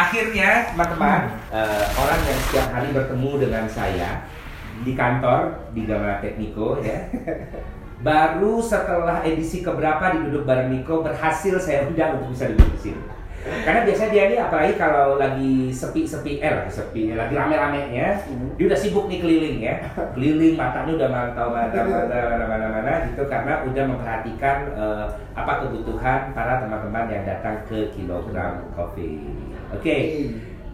akhirnya teman-teman eh, orang yang setiap hari bertemu dengan saya di kantor di Gama Tekniko ya baru setelah edisi keberapa di duduk bareng Niko berhasil saya undang untuk bisa duduk di sini. Karena biasanya dia ini apalagi kalau lagi sepi-sepi eh lagi sepi lagi rame-ramenya dia udah sibuk nih keliling ya. Keliling matanya udah mantau mantau mantau mana-mana gitu karena udah memperhatikan eh, apa kebutuhan para teman-teman yang datang ke kilogram coffee oke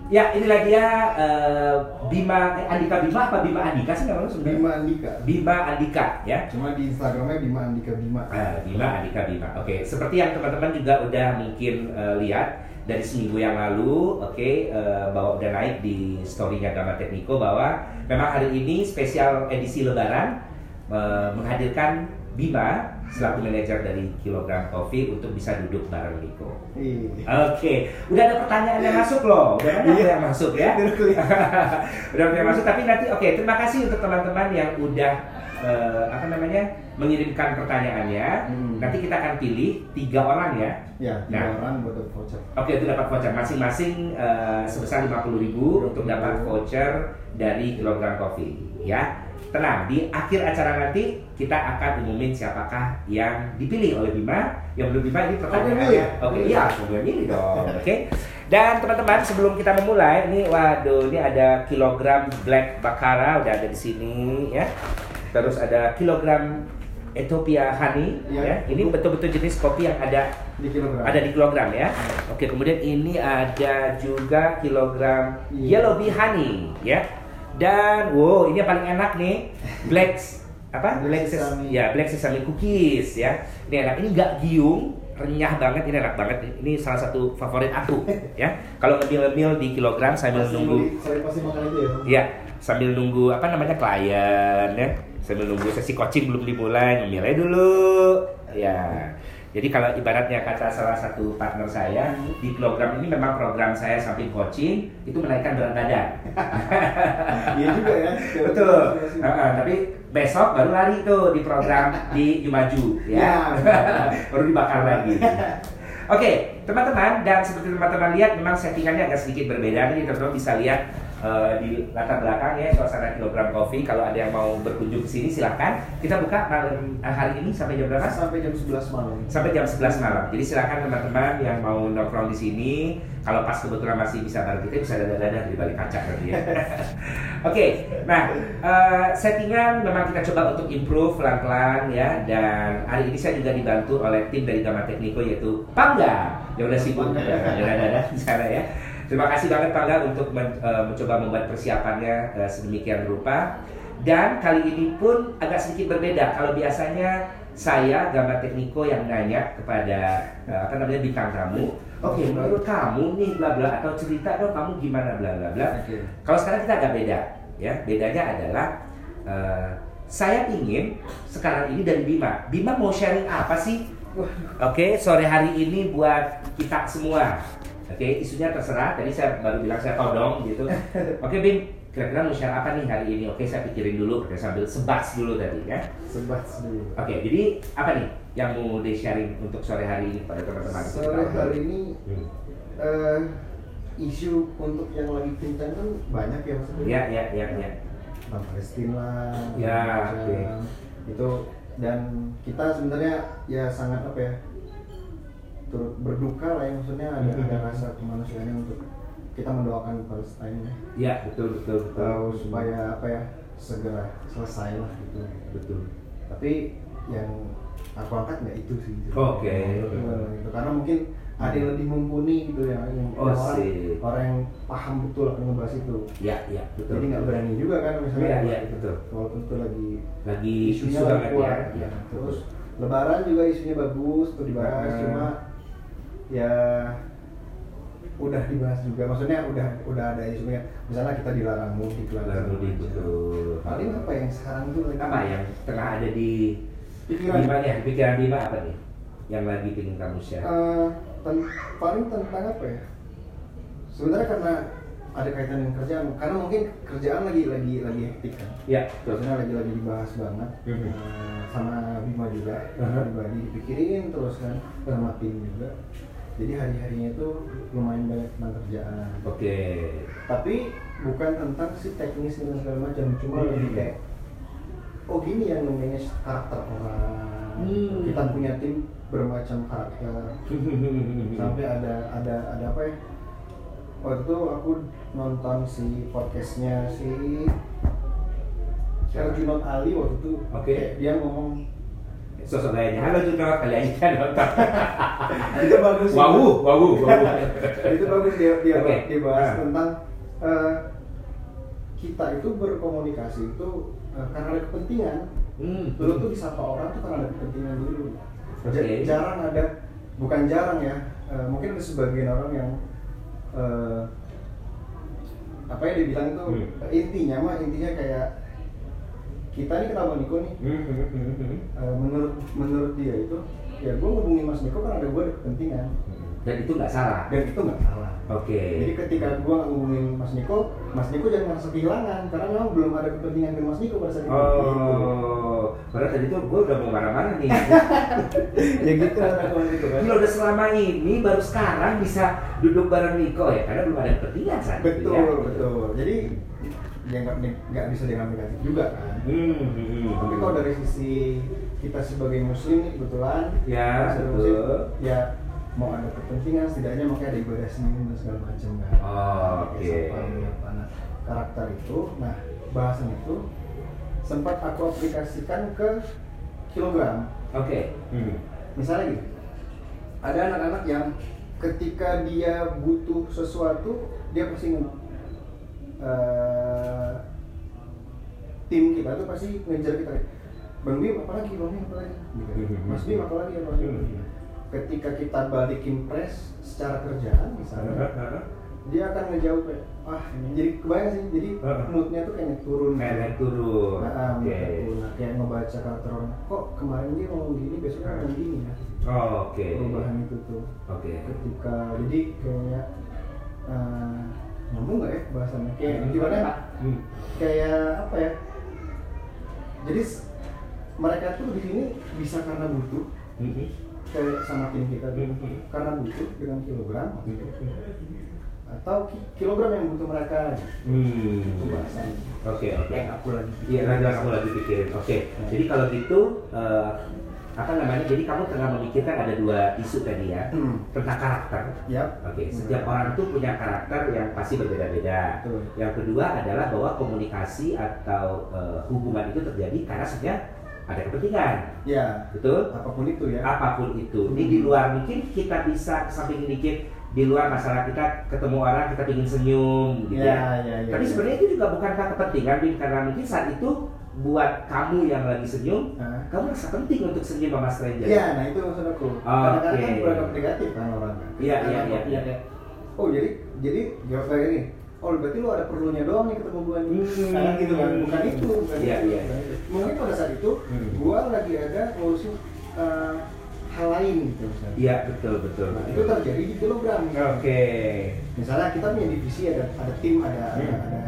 ya inilah dia eh, Bima eh, Andika Bima apa Bima Andika sih namanya sebenarnya Bima Andika. Bima Andika ya Cuma di Instagramnya Bima Andika Bima. Ah, Bima, Andika, Bima. Oke, seperti yang teman-teman juga udah mungkin eh, lihat dari seminggu yang lalu, oke, eh, bahwa udah naik di storynya Gama Tekniko bahwa memang hari ini spesial edisi Lebaran eh, menghadirkan Bima selaku manajer dari Kilogram Coffee untuk bisa duduk bareng Niko. Iya. Oke, udah ada pertanyaan yang masuk loh, udah banyak Iya. yang masuk ya. udah banyak yang masuk, tapi nanti oke, terima kasih untuk teman-teman yang udah eh, apa namanya mengirimkan pertanyaannya. Hmm. Nanti kita akan pilih tiga orang ya. Ya, tiga Nah. orang buat voucher. Oke, itu dapat voucher masing-masing eh, sebesar 50.000 untuk dapat voucher dari kilogram kopi ya. Tenang, di akhir acara nanti kita akan umumin siapakah yang dipilih oleh Bima. Yang belum Bima ini pertanyaannya. Oke, iya, boleh milih dong. Oke. Dan teman-teman sebelum kita memulai, ini waduh, ini ada kilogram black bakara udah ada di sini ya. Terus ada kilogram Ethiopia honey Iya. ya. Ini betul-betul jenis kopi yang ada Di kilogram. ada di kilogram ya. Oke, kemudian ini ada juga kilogram Iya. yellow bee honey ya. Dan wow, ini yang paling enak nih, black apa? Black Black sesame. Ya, black sesame cookies ya. Ini enak. Ini nggak giung, renyah banget, ini enak banget. Ini salah satu favorit aku ya. Kalau ngemil-ngemil di kilogram sambil Pasti nunggu beli- Saya pasti makan itu ya. Iya, sambil nunggu apa namanya klien ya. Sambil nunggu sesi coaching belum dimulai, ngemil aja dulu. Ya. Jadi kalau ibaratnya kata salah satu partner saya di program ini memang program saya samping coaching itu menaikkan berat badan. Iya juga ya. Betul. Heeh, tapi besok baru lari tuh di program di Jumaju ya. baru dibakar lagi. Oke, teman-teman dan seperti teman-teman lihat memang settingannya agak sedikit berbeda. Ini teman-teman bisa lihat eh, di latar belakang ya suasana kilogram coffee. Kalau ada yang mau berkunjung ke sini silahkan. Kita buka malam eh, hari ini sampai jam berapa? Sampai jam 11 malam. sampai jam 11 malam. Jadi silakan teman-teman yang mau nongkrong di sini, kalau pas kebetulan masih bisa bareng kita bisa dada-dada di balik kaca nanti ya. Oke, nah eh, settingan memang kita coba untuk improve pelan-pelan ya dan hari ini saya juga dibantu oleh tim dari Gama Tekniko yaitu Pangga yang udah sibuk dada-dada di sana ya. Terima kasih banget Pangga untuk men- eh, mencoba membuat persiapannya eh, sedemikian rupa. Dan kali ini pun agak sedikit berbeda. Kalau biasanya saya Gama Tekniko yang nanya kepada eh, apa namanya bintang tamu, oke menurut kamu nih bla bla atau cerita dong kamu gimana bla bla bla. Oke. Kalau sekarang kita agak beda, ya bedanya adalah eh, saya ingin sekarang ini dari Bima, Bima mau sharing apa sih? Oke sore hari ini buat kita semua. Oke isunya terserah. Tadi saya baru bilang saya todong gitu. Oke Bim, kira-kira mau share apa nih hari ini? Oke saya pikirin dulu, oke sambil sebas dulu tadi ya. Sebat dulu. Oke, jadi apa nih yang mau di sharing untuk sore hari ini pada teman-teman? Sore hari ini Hmm. eh, isu untuk yang lagi kencang kan banyak ya maksudnya. Ya, ya, ya, ya. Bang lah. Ya, oke. Itu dan kita sebenarnya ya sangat apa ya berduka lah ya maksudnya ada Mhm. ada rasa kemanusiaannya untuk kita mendoakan Palestina ya. Ya, betul, betul, betul. Tahu supaya apa ya segera selesai lah gitu. betul. Tapi yang aku angkat nggak itu sih. gitu. Oke. Itu, gitu. Karena mungkin ada yang lebih mumpuni gitu ya yang Oh, orang, sip. orang yang paham betul akan ngebahas itu. Ya, ya, betul. Jadi nggak berani juga kan misalnya. Iya, iya, betul. Walaupun itu lagi Lagi isunya isu lagi kuat. ya. Ya, Terus Lebaran juga isunya bagus untuk dibahas, Nah. cuma ya udah dibahas juga. Maksudnya udah udah ada isunya. Misalnya kita dilarang mudik lah. Larang segala mudik, betul. Paling apa yang sekarang tuh lagi apa yang tengah ada di pikiran Bima ya? Pikiran Bima apa nih? Yang lagi ingin kamu share? Eh, ten- paling tentang apa ya? Sebenarnya karena ada kaitan dengan kerjaan, karena mungkin kerjaan lagi lagi lagi hektik kan. Ya. Terusnya lagi lagi dibahas banget Mhm. eh, sama Bima juga, Aha. pribadi dipikirin terus kan sama tim juga. Jadi hari harinya itu lumayan banyak tentang kerjaan. Oke. tapi bukan tentang si teknis dan segala macam cuma Hmm. lebih kayak oh gini yang manage karakter orang Hmm. kita punya tim bermacam karakter sampai ada ada ada apa ya waktu itu aku nonton si podcastnya si Herjunot Ali waktu itu Oke. kayak dia ngomong Sosok lainnya. Halo juga kali aja kan nonton. itu bagus wow, wow. itu bagus dia dia Oke. dia bahas Ah. tentang eh, kita itu berkomunikasi itu eh, karena ada kepentingan Hmm. dulu tuh disapa orang tuh karena ada kepentingan dulu Oke. jarang ada bukan jarang ya eh, mungkin ada sebagian orang yang eh, apa ya dibilang itu Hmm. intinya mah intinya kayak kita nih kenal Bang Niko nih eh, menurut menurut dia itu ya gue ngubungin Mas Niko karena ada gue ada kepentingan Dan itu nggak salah. dan itu nggak salah Oke. jadi ketika gue ngubungin Mas Niko Mas Niko jangan merasa kehilangan karena memang belum ada kepentingan dengan Mas Niko pada saat itu. Oh, padahal tadi tuh gue udah mau marah-marah nih. ya gitu Gila udah selama ini baru sekarang bisa duduk bareng Niko ya, karena belum ada kepentingan saat itu betul ya. betul jadi ya nggak bisa dianggap negatif juga kan Hmm, hmm, hmm. tapi kalau dari sisi kita sebagai muslim nih kebetulan Ya, betul. muslim, ya mau ada kepentingan setidaknya makanya ada ibadah senyum dan segala macam kan Oh, oke. apa. Nah, karakter itu nah bahasan itu sempat aku aplikasikan ke kilogram Oke. Hmm. misalnya gitu ada anak-anak yang ketika dia butuh sesuatu dia pasti eh, tim kita tuh pasti ngejar kita Bang Bim apa lagi Bang Bim apa lagi Gitu. Mas Bim apa lagi apa lagi Hmm. ketika kita balikin press secara kerjaan misalnya dia akan ngejawab kayak ah ini jadi kebayang sih jadi moodnya tuh kayak turun Kayak turun. Nah, turun. Nah, kayak ngebaca karakter orang kok kemarin dia ngomong gini besoknya ngomong gini ya Oh, Oke. perubahan itu tuh Oke. ketika jadi kayaknya eh, nyambung nggak ya bahasannya kayak Hmm. gimana Hmm. kayak apa ya jadi mereka tuh di sini bisa karena butuh Hmm. kayak sama tim kita tuh Hmm. karena butuh dengan kilogram atau ki- kilogram yang butuh mereka Hmm. itu bahasannya Oke, oke. yang aku lagi Iya, nanti kamu lagi pikirin. Oke, Nah. jadi kalau gitu eh, apa namanya? Jadi kamu tengah memikirkan ada dua isu tadi ya Hmm. tentang karakter. Yap. Oke, setiap orang tuh punya karakter yang pasti berbeda-beda. Betul. Yang kedua adalah bahwa komunikasi atau eh, hubungan itu terjadi karena sebenarnya ada kepentingan, ya betul? apa pun itu ya Apa pun itu. Ini di luar mungkin kita bisa samping dikit di luar masalah kita ketemu orang kita ingin senyum gitu ya ya. ya ya Tapi ya. sebenarnya itu juga bukankah kepentingan? Karena mungkin saat itu buat kamu yang lagi senyum, Nah. kamu merasa penting untuk senyum sama stranger. Iya, nah itu maksud aku. Oke. Kadang-kadang kan beranggap negatif kan orang kan. Iya, Karena iya, iya, iya. Oh jadi jadi jawab kayak gini. Oh berarti lu ada perlunya doang nih ketemu gua nih. Hmm. Nah, gitu kan. Bukan itu, bukan Iya, itu. iya. bukan itu. Mungkin pada saat itu Hmm. gua lagi ada ngurusin eh, hal lain gitu misalnya. Iya, betul, betul. Nah, betul. itu terjadi di kilogram. Oke. Misalnya kita punya divisi ada ada tim ada Hmm. ada, ada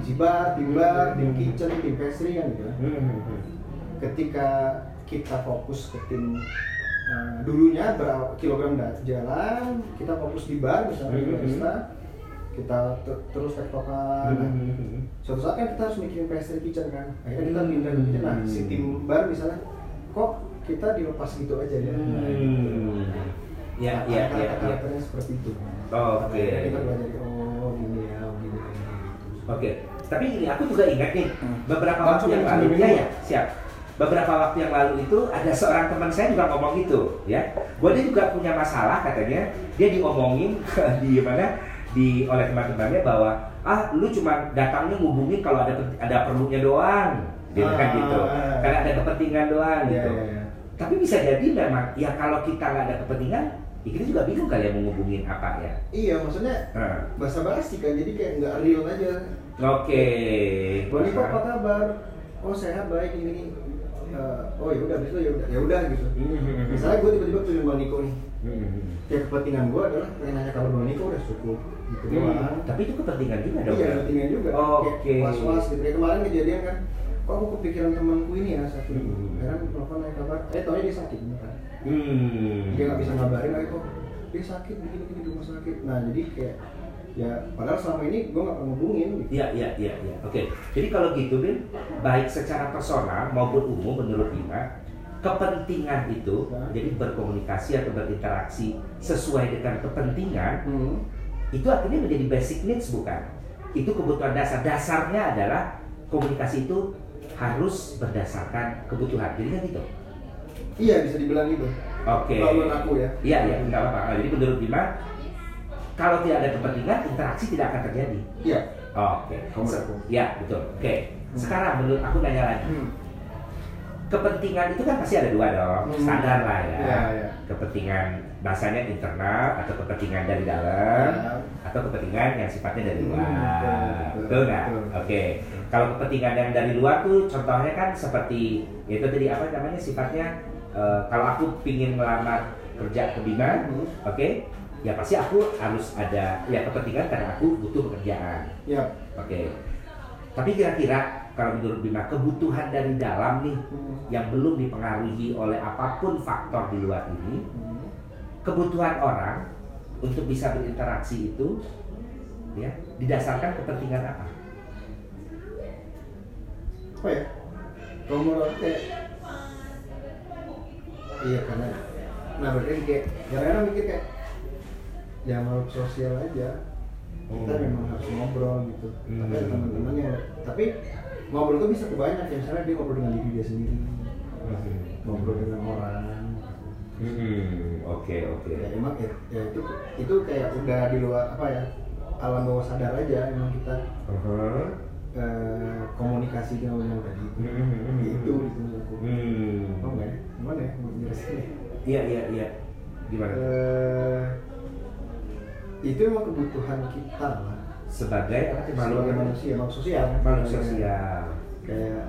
divisi bar, tim bar, tim kitchen, tim pastry kan gitu. Hmm, hmm, hmm. ketika kita fokus ke tim uh, dulunya berapa kilogram jalan kita fokus di bar misalnya di barista kita te- terus tektokan Hmm, hmm, hmm. suatu saat kan kita harus mikirin pastry kitchen kan akhirnya kita Hmm. pindah ke kitchen nah si tim bar misalnya kok kita dilepas gitu aja ya Nah, gitu. Hmm. Ya, Nah, ya, ya, ya. karakternya seperti itu Oke. Akhirnya kita belajar oh gini ya oh, gini ya gitu. Oke, tapi ini aku juga ingat nih Hmm. beberapa Langsung waktu yang lalu, ya ya siap. Beberapa waktu yang lalu itu ada seorang teman saya juga ngomong gitu, ya. Bahwa dia juga punya masalah katanya, dia diomongin di mana di oleh teman-temannya bahwa ah lu cuma datangnya ngubungin kalau ada ada perlunya doang, kan Ah, gitu. ah. Karena ada kepentingan doang Iya, gitu. iya, iya. Tapi bisa jadi memang ya kalau kita nggak ada kepentingan, ya kita juga bingung kali ya mau ngubungin apa ya. iya maksudnya Nah, bahasa basi kan jadi kayak nggak real aja Oke. Bang Niko apa kabar? Oh sehat baik ini. Eh, oh ya udah itu ya udah ya udah gitu. Misalnya gue tiba-tiba tujuan Bang Niko nih. Hmm. Ya kepentingan gue adalah pengen nanya kabar Bang Niko udah cukup. Gitu. Hmm, Tapi itu kepentingan juga dong. Iya ya? kepentingan juga. Oke. Kayak was-was gitu. Kayak kemarin kejadian kan. Kok aku kepikiran temanku ini ya satu. Hmm. Akhirnya telepon nanya kabar. Eh taunya dia sakit beneran. Hmm. Dia nggak bisa ngabarin lagi kok. Dia sakit begini-begini di rumah sakit. Nah jadi kayak ya padahal selama ini gue nggak pernah hubungin gitu. Iya, iya, iya, iya. Oke. Jadi kalau gitu, Bin, baik secara personal maupun umum menurut Bima, kepentingan itu, Ya. jadi berkomunikasi atau berinteraksi sesuai dengan kepentingan, Hmm. itu akhirnya menjadi basic needs bukan? Itu kebutuhan dasar. Dasarnya adalah komunikasi itu harus berdasarkan kebutuhan. Jadi kan gitu. Iya bisa dibilang gitu. Oke. Kalau menurut aku ya. Iya, iya, nggak apa-apa. Nah, Jadi menurut Bima, kalau tidak ada kepentingan, interaksi tidak akan terjadi. Iya. Oke. Aku. Ya, betul. Oke. Hmm. Sekarang menurut aku nanya lagi. Hmm. Kepentingan itu kan pasti ada dua dong, Hmm. standar lah ya. Iya, iya. Kepentingan bahasanya internal atau kepentingan dari dalam Ya. atau kepentingan yang sifatnya dari Hmm, luar. betul, betul, Betul nggak? betul. Oke. Kalau kepentingan yang dari luar tuh contohnya kan seperti itu tadi apa namanya sifatnya eh, kalau aku pingin melamar kerja ke Bima, Hmm. oke, ya pasti aku harus ada ya kepentingan karena aku butuh pekerjaan. Iya. Oke. Tapi kira-kira kalau menurut Bima kebutuhan dari dalam nih Hmm. yang belum dipengaruhi oleh apa pun faktor di luar ini, Hmm. kebutuhan orang untuk bisa berinteraksi itu ya didasarkan kepentingan apa? Apa ya? Kalau menurut aku kayak Iya karena Nah berarti kayak Kadang-kadang mikir kayak Ya makhluk sosial aja Kita Hmm. memang harus ngobrol gitu Hmm. Tapi teman-temannya Tapi ngobrol tuh bisa ke banyak ya Misalnya dia ngobrol dengan diri dia sendiri Ngobrol dengan orang Hmm, oke oke. ya emang ya, ya itu itu kayak udah di luar apa ya alam bawah sadar aja emang kita Uh-huh. eh, komunikasi dengan yang tadi itu Hmm. itu itu menurut aku Hmm. oh enggak ya gimana ya mau jelasin Iya iya iya. Gimana? eh itu emang kebutuhan kita lah Sebagai apa sih makhluk sebagai manusia makhluk sosial? Makhluk Kayak- sosial. kayak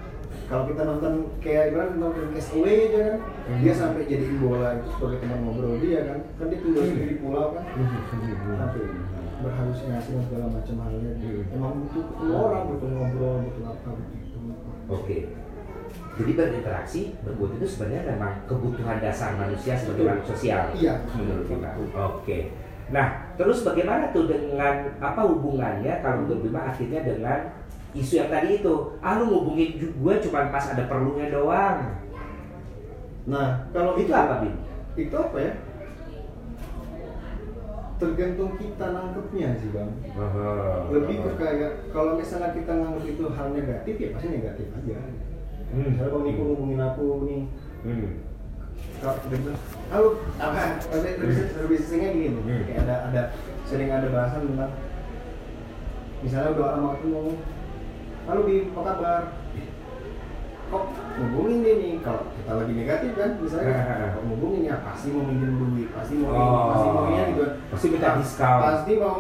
kalau kita nonton kayak ibarat nonton Castaway aja kan Hmm. dia sampai jadiin bola itu sebagai teman ngobrol dia kan kan dia tinggal Hmm. sendiri di pulau kan sampai berhalusinasi dan segala macam halnya Hmm. emang butuh ketemu orang butuh ngobrol butuh apa butuh itu Oke. Jadi berinteraksi, berbuat itu sebenarnya memang kebutuhan dasar manusia sebagai makhluk sosial. Iya. Menurut kita. Oke. Nah, terus bagaimana tuh dengan apa hubungannya kalau menurut Bima akhirnya dengan isu yang tadi itu? Ah lu ngubungin gue cuma pas ada perlunya doang. nah kalau Itu apa Bim? itu apa ya tergantung kita nangkepnya sih bang lebih ke kayak kalau misalnya kita nganggap itu hal negatif ya pasti negatif aja Hmm. misalnya bang Niko ngomongin aku nih Hmm. Kalau apa? Lebih lebih seringnya gini Hmm. kayak ada ada sering ada bahasan tentang misalnya udah lama ketemu halo Bim apa kabar? Kok ngubungin dia nih? Kalau kita lagi negatif kan misalnya kok ngubungin ya? Pasti mau minjem duit pasti mau ini Oh. pasti mau ini gitu. Pasti minta diskon. pasti mau.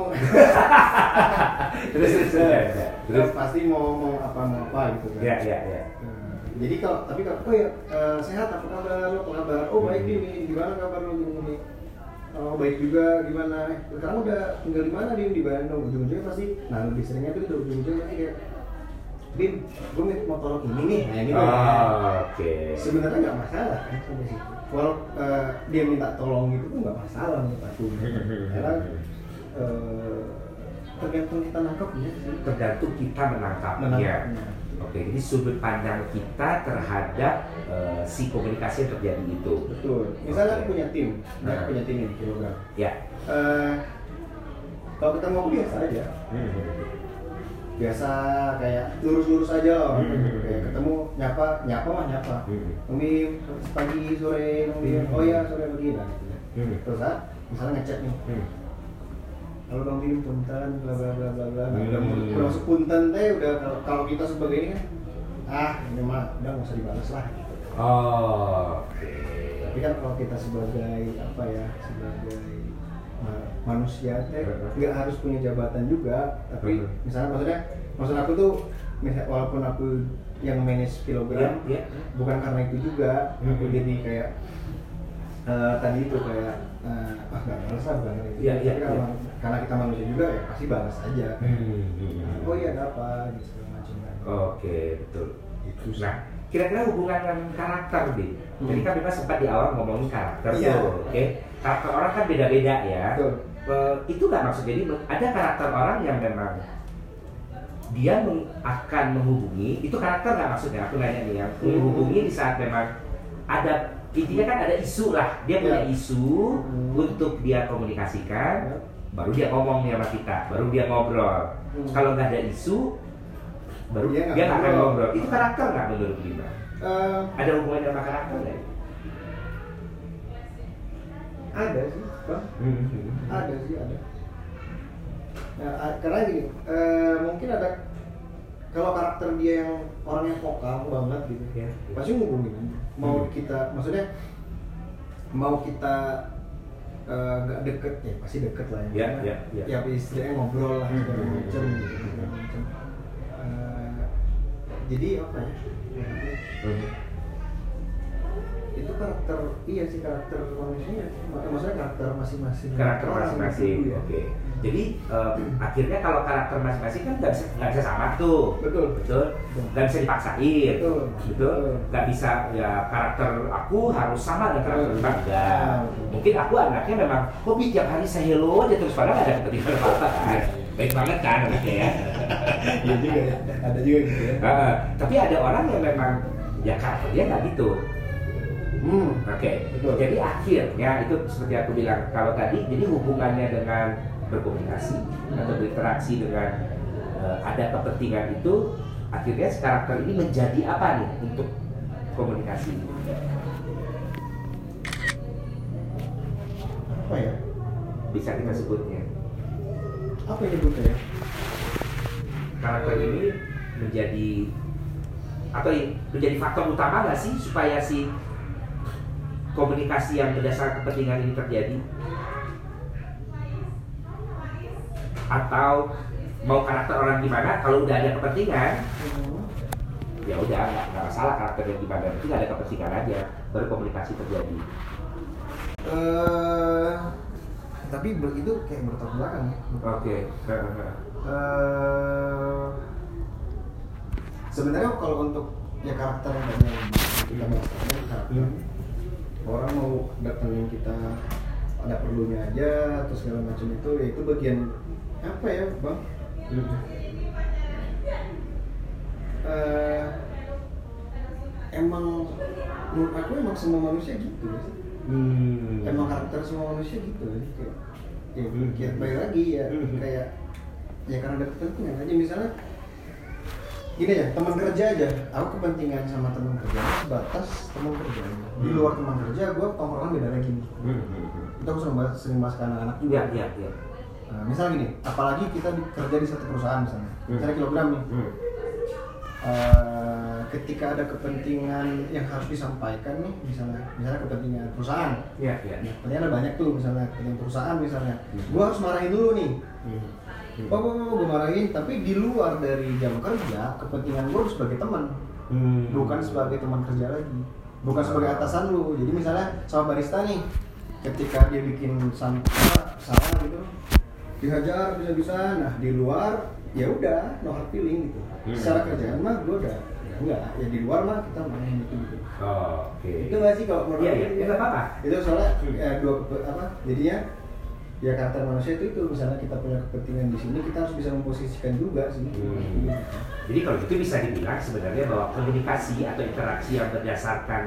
Terus terus terus. Pasti mau mau apa mau apa gitu kan. Ya ya ya. Jadi kalau tapi kalau oh ya eh, sehat apa kabar? Lo apa kabar? Oh baik Hmm. ini gimana kabar lo gini oh baik juga gimana? Sekarang udah tinggal di mana Bim di Bandung. Ujung-ujungnya pasti nah lebih seringnya tuh udah ujung-ujungnya pasti kayak Bim gue mau tolong ini nih nah gitu. Oh, Oke. sebenarnya nggak masalah kan sampai situ walau eh, dia minta tolong gitu tuh nggak masalah menurut aku. Karena eh, tergantung kita nangkepnya sih. Tergantung kita menangkapnya. menangkapnya Oke, jadi sudut pandang kita terhadap eh, si komunikasi yang terjadi itu. betul misalnya Oke. aku punya tim Nah. aku punya tim ini kilogram Ya. Eh, kalau kita ngomong biasa aja biasa kayak lurus-lurus aja loh Hmm. kayak ketemu nyapa nyapa mah nyapa Hmm. Pagi sore nungguin Hmm. oh ya sore pagi nah gitu ya. Hmm. terus ah misalnya ngechat nih Hmm. Kalau bang Bim punten bla bla bla bla bla nah, Hmm. udah mau- udah masuk punten teh udah kalau kalau kita sebagai ini kan ah ini mah udah nggak usah dibalas lah gitu. Oh, Oke. tapi kan kalau kita sebagai apa ya sebagai ma- manusia teh nggak harus punya jabatan juga tapi misalnya maksudnya maksud aku tuh misal walaupun aku yang manage kilogram Ya, ya. bukan karena itu juga aku Hmm. jadi kayak eh, tadi itu kayak eh, ah nggak lah bukan itu Iya, iya, Tapi iya. Karena, kita manusia juga ya pasti balas aja Hmm. oh iya ada apa gitu segala macam Oke, betul. itu. Nah, kira-kira hubungan dengan karakter, Bi. Hmm. Jadi kan kita sempat di awal ngomongin karakter Iya. tuh, oke? Karakter orang kan beda-beda ya. Betul. itu nggak maksud jadi ada karakter orang yang memang dia meng- akan menghubungi itu karakter nggak maksudnya aku nanya nih yang Hmm. menghubungi di saat memang ada intinya kan ada isu lah dia punya Ya. isu Hmm. untuk dia komunikasikan Ya. Baru dia ngomong nih sama kita baru dia ngobrol Hmm. kalau nggak ada isu baru Dia dia nggak akan ngobrol. itu karakter nggak menurut Lima Eh, ada hubungannya sama karakter nggak ada sih bang Hmm. ada sih ada nah, karena gini eh, mungkin ada kalau karakter dia yang orang yang vokal banget gitu Ya. pasti ngubungin aja. mau Hmm. kita maksudnya mau kita eh, nggak deket ya pasti deket lah Ya, Karena ya, ya. ya istilahnya ngobrol lah segala Hmm. macam gitu segala macam Eh, jadi apa ya Hmm. Karakter iya sih karakter manusia Mak- maksudnya karakter masing-masing. Karakter masing-masing gitu ya. oke. Jadi eh, akhirnya kalau karakter masing-masing kan nggak bisa nggak bisa sama tuh. Betul. Betul? Nggak bisa dipaksain. Betul. betul? Nggak bisa ya karakter aku harus sama dengan karakter. Mbak enggak Ah, mungkin aku anaknya memang hobi tiap hari saya hello aja terus padahal ada kepentingan apa apa kan baik banget kan anaknya ya. Iya juga ya. Ada juga gitu ya. Tapi ada orang yang memang ya karakternya nggak gitu hmm Oke, Betul. jadi akhirnya itu seperti aku bilang kalau tadi, jadi hubungannya dengan berkomunikasi atau berinteraksi dengan eh, ada kepentingan itu, akhirnya karakter ini menjadi apa nih untuk komunikasi? apa ya Bisa kita sebutnya apa yang nyebutnya ya karakter ini menjadi atau i- menjadi faktor utama nggak sih supaya si komunikasi yang berdasarkan kepentingan ini terjadi? Atau mau karakter orang gimana? Kalau udah ada kepentingan, ya udah nggak masalah karakternya gimana, itu nggak ada kepentingan aja, baru komunikasi terjadi. eh tapi itu kayak bertolak belakang ya Oke. eh sebenarnya kalau untuk ya karakter yang tadi yang kita bahas tadi karakter Hmm. Orang mau datengin kita ada perlunya aja atau segala macam itu ya itu bagian apa ya bang Eh, emang menurut aku emang semua manusia gitu ya. Hmm. emang karakter semua manusia gitu ya kayak ya, Hmm. baik lagi ya Hmm. kayak ya karena ada kepentingan aja misalnya gini ya teman kerja aja. Aku kepentingan sama teman kerja sebatas teman kerja. Di Hmm. luar teman kerja gue tongkrongan beda lagi nih. Hmm, hmm, itu aku sering bahas sering bahas ke anak-anak juga. Iya, iya, iya. Nah, misal gini apalagi kita kerja di satu perusahaan misalnya. Misalnya kilogram nih. Eh, ketika ada kepentingan yang harus disampaikan nih misalnya misalnya kepentingan perusahaan. Iya, iya. Nah, kepentingan ada banyak tuh misalnya. Kepentingan perusahaan misalnya. Gua harus marahin dulu nih Hmm. oh, oh, oh gue marahin tapi di luar dari jam kerja kepentingan harus sebagai teman Hmm. bukan sebagai teman kerja lagi bukan sebagai atasan lu jadi misalnya sama barista nih ketika dia bikin sampah salah gitu dihajar bisa-bisa nah di luar ya udah no hard feeling gitu Hmm. secara kerjaan mah gua udah ya enggak ya di luar mah kita main gitu gitu Oh, Oke. itu nggak sih kalau menurut Iya, iya, gitu ya, nggak apa-apa. itu soalnya Hmm. ya, dua apa jadinya ya karakter manusia itu itu misalnya kita punya kepentingan di sini kita harus bisa memposisikan juga sih Hmm. Jadi kalau itu bisa dibilang sebenarnya bahwa komunikasi atau interaksi yang berdasarkan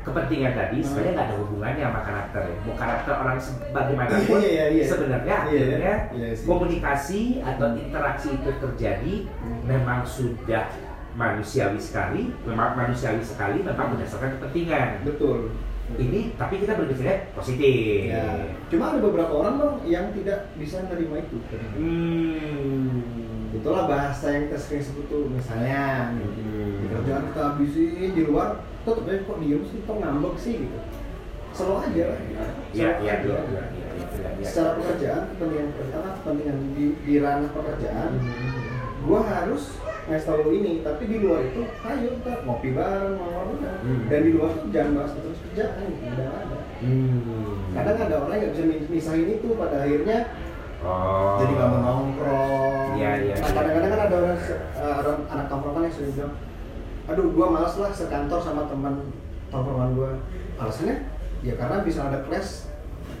kepentingan tadi Hmm. sebenarnya nggak ada hubungannya sama karakter ya. Mau karakter orang sebagaimanapun Iya, iya, iya. sebenarnya Iya, akhirnya iya sih. komunikasi atau interaksi itu terjadi Hmm. memang sudah manusiawi sekali, memang manusiawi sekali memang berdasarkan kepentingan. betul Ini tapi kita berbicara positif. ya cuma ada beberapa orang dong yang tidak bisa menerima itu Hmm. itulah bahasa yang kita sering sebut tuh misalnya Hmm. di kerjaan kita habisin di luar tetep aja kok diem sih kok ngambek sih gitu selalu aja lah iya, iya, iya. secara pekerjaan kepentingan apa kepentingan di, di ranah pekerjaan gua harus ngasih tahu lu ini tapi di luar itu ayo kita ngopi bareng bareng Hmm. dan di luar tuh jangan bahas terus kerjaan udah ada Hmm. kadang ada orang yang nggak bisa mis- misahin itu pada akhirnya Oh. jadi nggak mau nongkrong Iya, iya, Nah, iya. kadang-kadang kan ada orang eh, orang anak tongkrongan yang sering bilang aduh gua malas lah sekantor sama teman tongkrongan gua alasannya ya karena bisa ada clash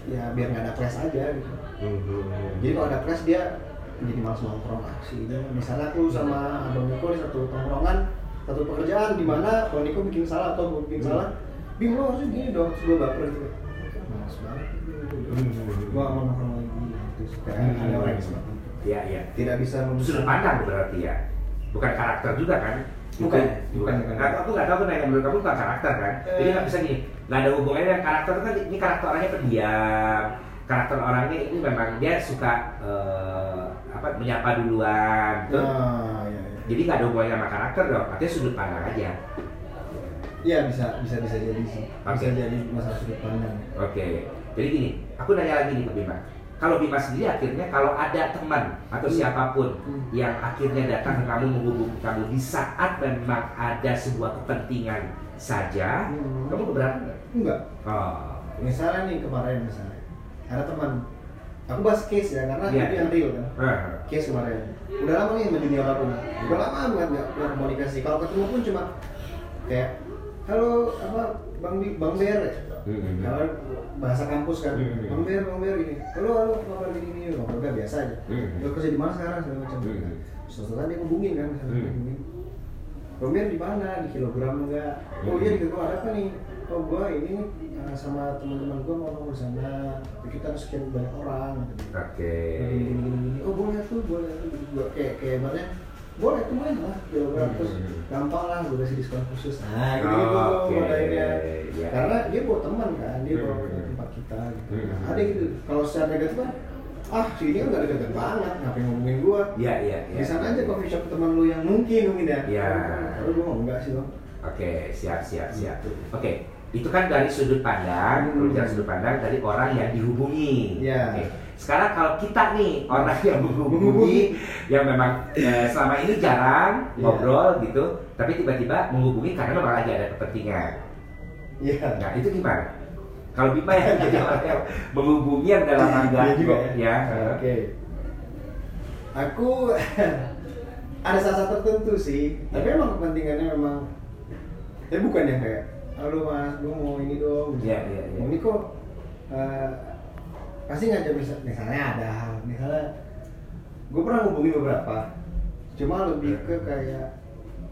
ya biar nggak ada clash aja gitu Mhm. jadi kalau ada clash dia jadi malas nongkrong aksi gitu. misalnya aku sama abang Niko di satu tongkrongan satu pekerjaan di mana bang Niko bikin salah atau gue bikin Hmm. salah bim lo harusnya gini dong terus gue baper gitu malas banget gue gak mau nongkrong lagi gitu kayak Hmm. ada orang yang seperti itu Iya, iya. tidak bisa Sudut memisahkan pandang berarti ya. Bukan karakter juga kan? Bukan, Itu- bukan, bukan. Aku nggak tahu aku nanya menurut kamu bukan karakter kan? Jadi Eh. nggak bisa gini. Nggak ada hubungannya dengan karakter itu kan ini karakter orangnya pendiam. Karakter orangnya ini memang dia suka eh, apa menyapa duluan. Gitu. nah ya, ya. Jadi nggak ada hubungannya sama karakter dong. Artinya sudut pandang aja. Iya bisa bisa bisa jadi sih bisa Oke. jadi masalah sudut pandang Oke. Jadi gini, aku nanya lagi nih ke Bima. Kalau Bima sendiri akhirnya kalau ada teman atau Hmm. siapa pun Hmm. yang akhirnya datang ke kamu menghubungi kamu di saat memang ada sebuah kepentingan saja, Hmm. kamu keberatan nggak? enggak Oh, misalnya nih kemarin misalnya ada teman aku bahas case ya karena Iya. itu yang real kan. Eh, case kemarin. Udah lama nih sama junior aku udah lama banget nggak nggak komunikasi kalau ketemu pun cuma kayak halo apa bang bang Ber. Mm-mm. kalau bahasa kampus kan Hmm. bang Ber bang Ber ini. Halo halo apa kabar gini gini ngobrol udah biasa aja. Hmm. lo kerja di mana sekarang? segala macam. Hmm. setelah dia hubungin kan Hmm. hubungin. Bang Ber di mana? Di kilogram enggak? Oh iya di kilogram ada apa nih oh gua ini uh, sama teman-teman gua mau di sana kita harus sekian banyak orang gitu. Oke. gini gini gini gini oh boleh tuh boleh tuh gitu gua kayak kayak ibaratnya boleh tuh main lah kilogram terus Hmm. gampang lah gue kasih diskon khusus nah gitu gitu Oke, modalnya iya. karena dia bawa teman kan dia bawa ke Hmm. tempat kita gitu Hmm. Nah, ada gitu kalau secara negatif kan ah si ini kan gak deket banget ngapain ngomongin gua Iya, iya, iya. di sana aja coffee shop teman lu yang mungkin mungkin ya Iya. kalau gua enggak sih bang Oke, siap, siap, siap. Gitu. Oke, itu kan dari sudut pandang, Hmm. bicara sudut pandang dari orang yang dihubungi. Iya. Oke. Sekarang kalau kita nih orang yang menghubungi, yang memang eh, selama ini jarang Iya. ngobrol gitu, tapi tiba-tiba menghubungi karena memang lagi ada kepentingan. iya Nah itu gimana? Kalau Bima yang jadi orang yang menghubungi yang dalam Iya enggak juga ya. oke aku ada saat-saat tertentu sih tapi emang kepentingannya memang tapi bukan yang kayak halo mas. Gue mau ini dong. Iya, iya, iya. ini kok eh, pasti ngajak misal, misalnya ada hal misalnya gue pernah ngubungin beberapa. Cuma lebih ke kayak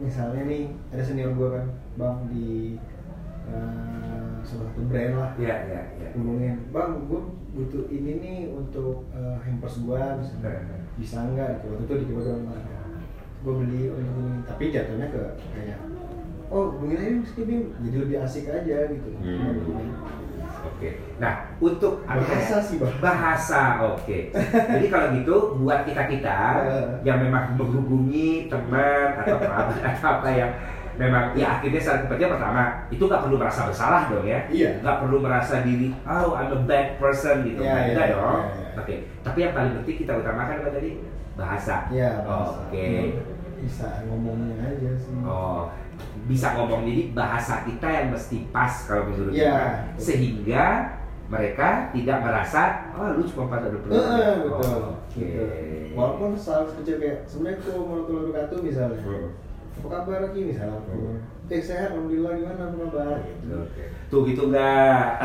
misalnya nih ada senior gue kan bang di eh, salah satu brand lah. Iya, iya, iya. ngomongin bang gue butuh ini nih untuk uh, hampers gue misalnya bisa nggak? Gitu waktu itu di kilogram gue beli untuk ini. Tapi jatuhnya ke kayak oh mungkin aja meski bim jadi lebih asik aja gitu. Hmm. Oke. Nah, untuk bahasa sih bang. Bahasa oke. Jadi kalau gitu buat kita kita yang memang menghubungi teman atau kerabat atau apa yang memang ya akhirnya saat kepentingan pertama itu nggak perlu merasa bersalah dong ya. Iya. nggak perlu merasa diri oh I'm a bad person gitu. Iya, iya, enggak iya, dong. iya, iya. oke. Tapi yang paling penting kita utamakan apa tadi? Bahasa. Iya, Oh, bahasa. oke. Bisa ngomongnya aja sih. Oh bisa ngomong jadi bahasa kita yang mesti pas kalau menurut Iya. kita sehingga mereka tidak merasa oh lu cuma pada Eh, eh, betul Oh, Gitu. walaupun salah kecil kayak assalamualaikum warahmatullahi wabarakatuh misalnya Hmm. apa kabar lagi misalnya. Eh sehat alhamdulillah gimana kabar gitu Oke. Tuh gitu enggak.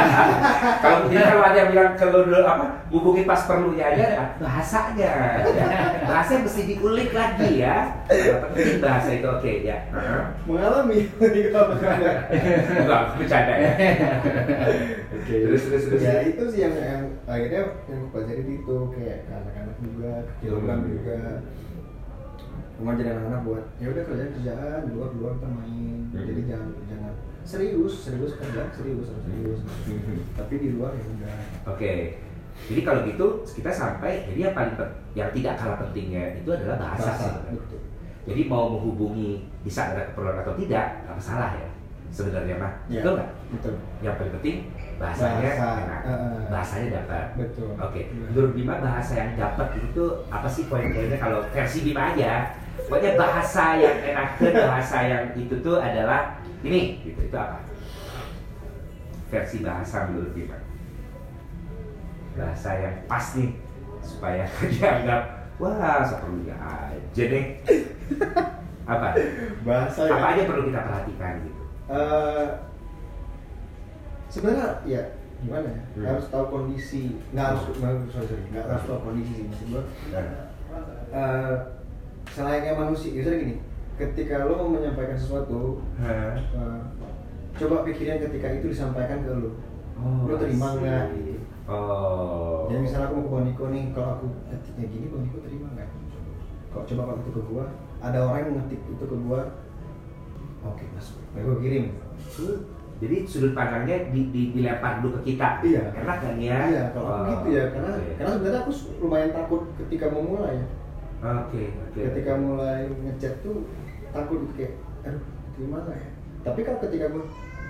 kalau jadi kalau ada yang bilang kalau dulu apa hubungin pas perlunya aja bahasanya. Ya. Bahasa yang mesti diulik lagi ya. Penting bahasa itu oke ya. Heeh. mengalami Enggak bercanda ya. Oke. Terus, terus, terus. Ya itu sih yang yang akhirnya yang aku pelajari itu kayak anak-anak juga, kilogram juga. Ngajarin anak-anak buat ya udah kerjaan kerjaan, di luar luar kita main. Hmm. Jadi jangan jangan serius, serius kerja, serius harus serius. Hmm. Tapi di luar ya udah. Oke. Jadi kalau gitu kita sampai jadi yang paling yang tidak kalah pentingnya itu adalah bahasa, sih. betul. Jadi mau menghubungi bisa ada keperluan atau tidak, nggak masalah ya. Sebenarnya mah, Ya, betul nggak? Betul. Yang paling penting bahasanya Bahasa, enak, eh. bahasanya dapat. Betul. Oke, Iya. menurut Bima bahasa yang dapat itu apa sih poin-poinnya kalau versi Bima aja? Pokoknya bahasa yang enak bahasa yang itu tuh adalah ini, gitu itu apa? Versi bahasa menurut Bima. Bahasa yang pas nih supaya dianggap wah seperlunya aja nih. apa? Bahasa Apa yang aja perlu kita perhatikan gitu? Eh, sebenarnya ya gimana ya Hmm. harus tahu kondisi nggak harus nggak sorry sorry nggak harus tahu kondisi sih maksud gua eh, selayaknya manusia misalnya gini ketika lo mau menyampaikan sesuatu eh, coba pikirin ketika itu disampaikan ke lo Oh, lo terima nggak gitu Oh. jadi misalnya aku mau ke Bang Niko nih kalau aku ngetiknya gini Bang Niko terima nggak kalau coba kalau itu ke gua ada orang yang ngetik itu ke gua oke mas baik gua kirim Jadi sudut pandangnya di, di, dilempar dulu ke kita. Iya. Enak kan ya? iya kalau aku Oh, gitu ya karena oke. karena sebenarnya aku lumayan takut ketika mau ya Oke, oke. ketika mulai ngechat tuh takut gitu kayak aduh terima nggak ya tapi kalau ketika gue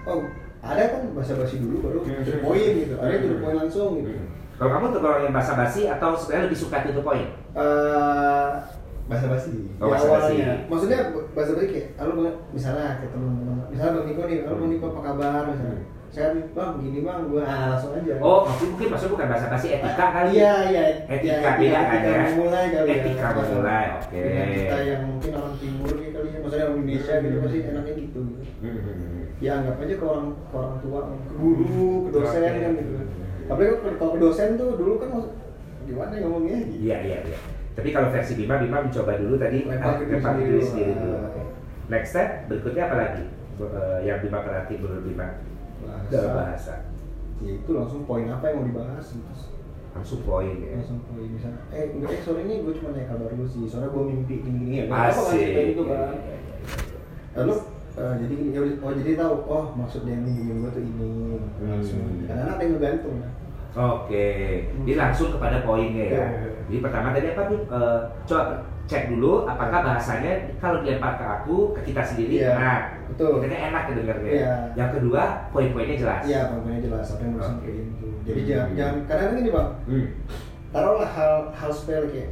oh ada kan basa-basi dulu baru Hmm. to the point gitu ada yang to the point langsung gitu Hmm. Kalau kamu tuh kalau yang basa-basi atau sebenarnya lebih suka to the point? eh basa-basi Oh, Di basa-basi. awalnya. maksudnya basa-basi kayak bang misalnya ke teman-teman misalnya bang Niko nih halo bang Niko apa kabar misalnya Hmm. Saya bang begini bang gue ah, langsung aja Oh, mungkin mungkin maksudnya bukan basa-basi etika kali. iya iya Etika iya, beda kan etika ya? memulai kali Etika ya memulai, oke. Dengan kita yang mungkin orang timur nih kali ya maksudnya orang Indonesia gitu Hmm. pasti enaknya gitu gitu Hmm. ya anggap aja ke orang ke orang tua ke guru ke dosen Oke. kan gitu tapi kalau ke dosen tuh dulu kan gimana ya ngomongnya gitu Iya, iya, iya. Tapi kalau versi Bima, Bima mencoba dulu tadi Lempar ah, ke diri sendiri diri dulu. Ah. Next step berikutnya apa lagi? Eh, yang Bima perhati menurut Bima Bahasa. dalam bahasa. ya itu langsung poin apa yang mau dibahas gitu Langsung poin ya. langsung poin misalnya eh enggak eh sore ini gue cuma nanya kabar lu sih soalnya gue mimpi gini gini ya nggak apa-apa kan Asik. cerita itu Iya, kan iya, iya, iya. lalu eh, jadi gini ya oh jadi tahu oh maksudnya yang hubungin gue tuh ini langsung Hmm. karena ada yang ngegantung kan Oke, jadi langsung kepada poinnya ya. Iya, iya. Jadi pertama tadi apa tuh? Eh, coba cek dulu apakah bahasanya kalau dilempar ke aku ke kita sendiri Iya, enak. betul. Kita enak kedengarnya. Iya. Yang kedua poin-poinnya jelas. iya poinnya jelas apa yang Oke. disampaikan tuh jadi Hmm. jangan jangan kadang gini bang Hmm. taruhlah hal hal sepele kayak